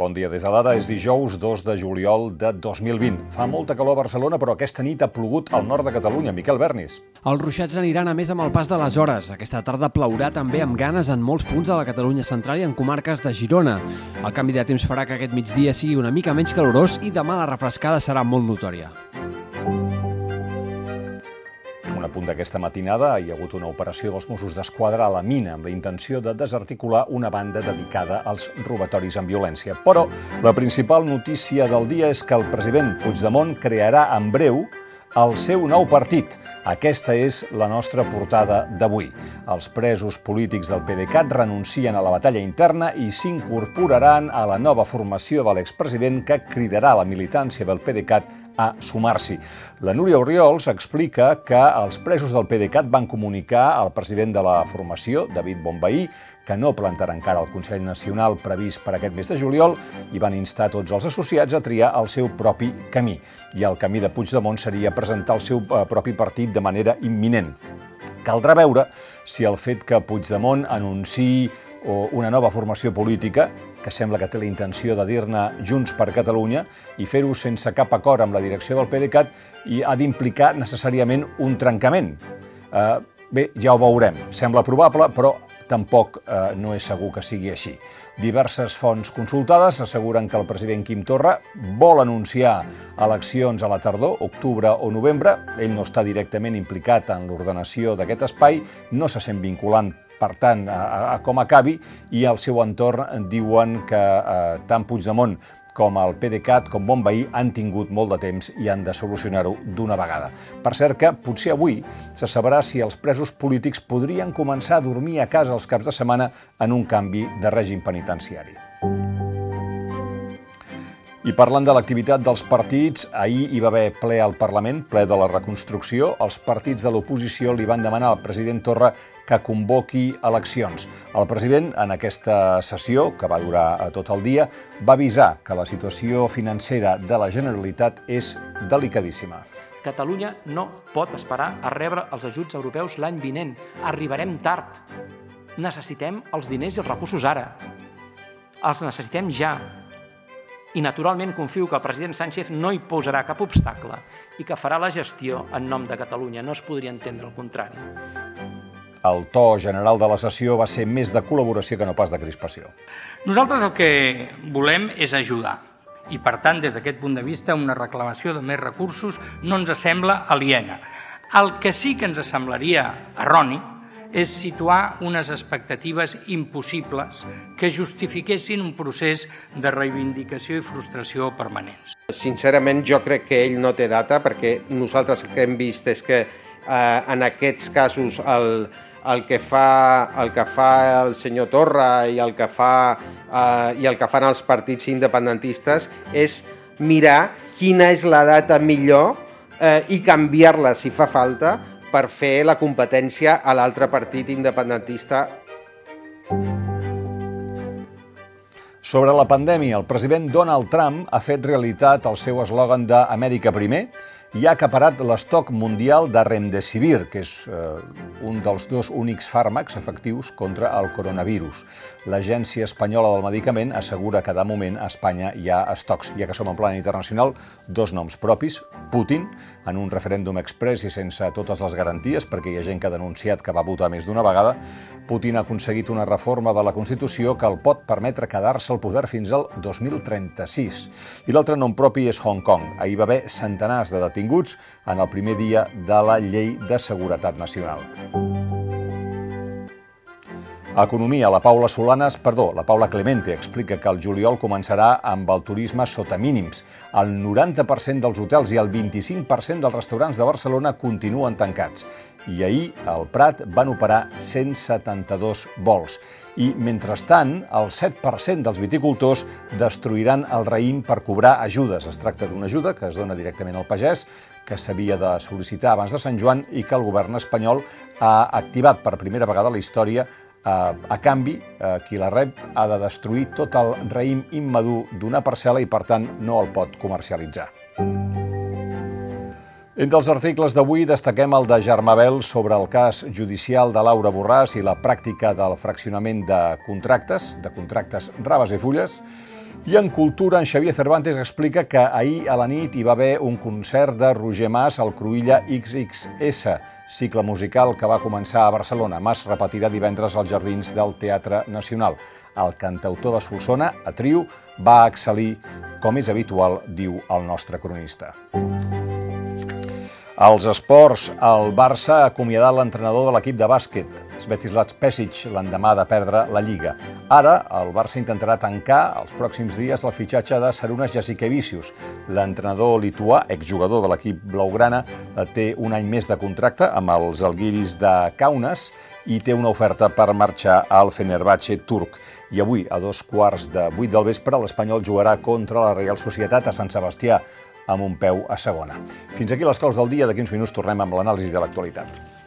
Bon dia des de l'Ada. És dijous 2 de juliol de 2020. Fa molta calor a Barcelona, però aquesta nit ha plogut al nord de Catalunya. Miquel Bernis. Els ruixats aniran a més amb el pas de les hores. Aquesta tarda plourà també amb ganes en molts punts de la Catalunya central i en comarques de Girona. El canvi de temps farà que aquest migdia sigui una mica menys calorós i demà la refrescada serà molt notòria. Un apunt d'aquesta matinada, hi ha hagut una operació dels Mossos d'Esquadra a la mina amb la intenció de desarticular una banda dedicada als robatoris amb violència. Però la principal notícia del dia és que el president Puigdemont crearà en breu el seu nou partit. Aquesta és la nostra portada d'avui. Els presos polítics del PDeCAT renuncien a la batalla interna i s'incorporaran a la nova formació de l'expresident que cridarà la militància del PDeCAT a sumar-s'hi. La Núria Oriols explica que els presos del PDeCAT van comunicar al president de la formació, David Bombaí, que no plantarà encara el Consell Nacional previst per aquest mes de juliol i van instar tots els associats a triar el seu propi camí. I el camí de Puigdemont seria presentar el seu eh, propi partit de manera imminent. Caldrà veure si el fet que Puigdemont anunciï o una nova formació política, que sembla que té la intenció de dir-ne Junts per Catalunya, i fer-ho sense cap acord amb la direcció del PDeCAT i ha d'implicar necessàriament un trencament. Eh, bé, ja ho veurem. Sembla probable, però tampoc eh, no és segur que sigui així. Diverses fonts consultades asseguren que el president Quim Torra vol anunciar eleccions a la tardor, octubre o novembre. Ell no està directament implicat en l'ordenació d'aquest espai, no se sent vinculant per tant, a, a com acabi, i al seu entorn diuen que eh, tant Puigdemont com el PDeCAT, com bon veí, han tingut molt de temps i han de solucionar-ho d'una vegada. Per cert que potser avui se sabrà si els presos polítics podrien començar a dormir a casa els caps de setmana en un canvi de règim penitenciari. I parlant de l'activitat dels partits, ahir hi va haver ple al Parlament, ple de la reconstrucció. Els partits de l'oposició li van demanar al president Torra que convoqui eleccions. El president, en aquesta sessió, que va durar tot el dia, va avisar que la situació financera de la Generalitat és delicadíssima. Catalunya no pot esperar a rebre els ajuts europeus l'any vinent. Arribarem tard. Necessitem els diners i els recursos ara. Els necessitem ja i naturalment confio que el president Sánchez no hi posarà cap obstacle i que farà la gestió en nom de Catalunya. No es podria entendre el contrari. El to general de la sessió va ser més de col·laboració que no pas de crispació. Nosaltres el que volem és ajudar i, per tant, des d'aquest punt de vista, una reclamació de més recursos no ens sembla aliena. El que sí que ens semblaria erroni és situar unes expectatives impossibles que justifiquessin un procés de reivindicació i frustració permanents. Sincerament, jo crec que ell no té data perquè nosaltres el que hem vist és que eh, en aquests casos el, el que fa el que fa el senyor Torra i el que fa eh, i el que fan els partits independentistes és mirar quina és la data millor eh, i canviar-la si fa falta per fer la competència a l'altre partit independentista. Sobre la pandèmia, el president Donald Trump ha fet realitat el seu eslògan d'Amèrica primer i ha acaparat l'estoc mundial de Remdesivir, que és eh, un dels dos únics fàrmacs efectius contra el coronavirus. L'Agència Espanyola del Medicament assegura que de moment a Espanya hi ha estocs. Ja que som en plan internacional, dos noms propis, Putin, en un referèndum express i sense totes les garanties, perquè hi ha gent que ha denunciat que va votar més d'una vegada, Putin ha aconseguit una reforma de la Constitució que el pot permetre quedar-se al poder fins al 2036. I l'altre nom propi és Hong Kong. Ahir va haver centenars de detinguts detinguts en el primer dia de la Llei de Seguretat Nacional. A Economia, la Paula Solanes, perdó, la Paula Clemente explica que el juliol començarà amb el turisme sota mínims. El 90% dels hotels i el 25% dels restaurants de Barcelona continuen tancats. I ahir, al Prat, van operar 172 vols. I, mentrestant, el 7% dels viticultors destruiran el raïm per cobrar ajudes. Es tracta d'una ajuda que es dona directament al pagès, que s'havia de sol·licitar abans de Sant Joan i que el govern espanyol ha activat per primera vegada a la història a canvi, qui la rep ha de destruir tot el raïm immadur d'una parcel·la i, per tant, no el pot comercialitzar. Entre els articles d'avui destaquem el de Germabel sobre el cas judicial de Laura Borràs i la pràctica del fraccionament de contractes, de contractes raves i fulles, I en cultura, en Xavier Cervantes explica que ahir a la nit hi va haver un concert de Roger Mas al Cruïlla XXS, cicle musical que va començar a Barcelona. Mas repetirà divendres als Jardins del Teatre Nacional. El cantautor de Solsona, a trio, va excel·lir, com és habitual, diu el nostre cronista. Als esports, el Barça ha acomiadat l'entrenador de l'equip de bàsquet, Svetislav Pesic, l'endemà de perdre la Lliga. Ara, el Barça intentarà tancar els pròxims dies el fitxatge de Sarunas Jasikevicius. L'entrenador lituà, exjugador de l'equip blaugrana, té un any més de contracte amb els Alguiris de Kaunas i té una oferta per marxar al Fenerbahce turc. I avui, a dos quarts de vuit del vespre, l'Espanyol jugarà contra la Real Societat a Sant Sebastià amb un peu a segona. Fins aquí les claus del dia. D'aquí uns minuts tornem amb l'anàlisi de l'actualitat.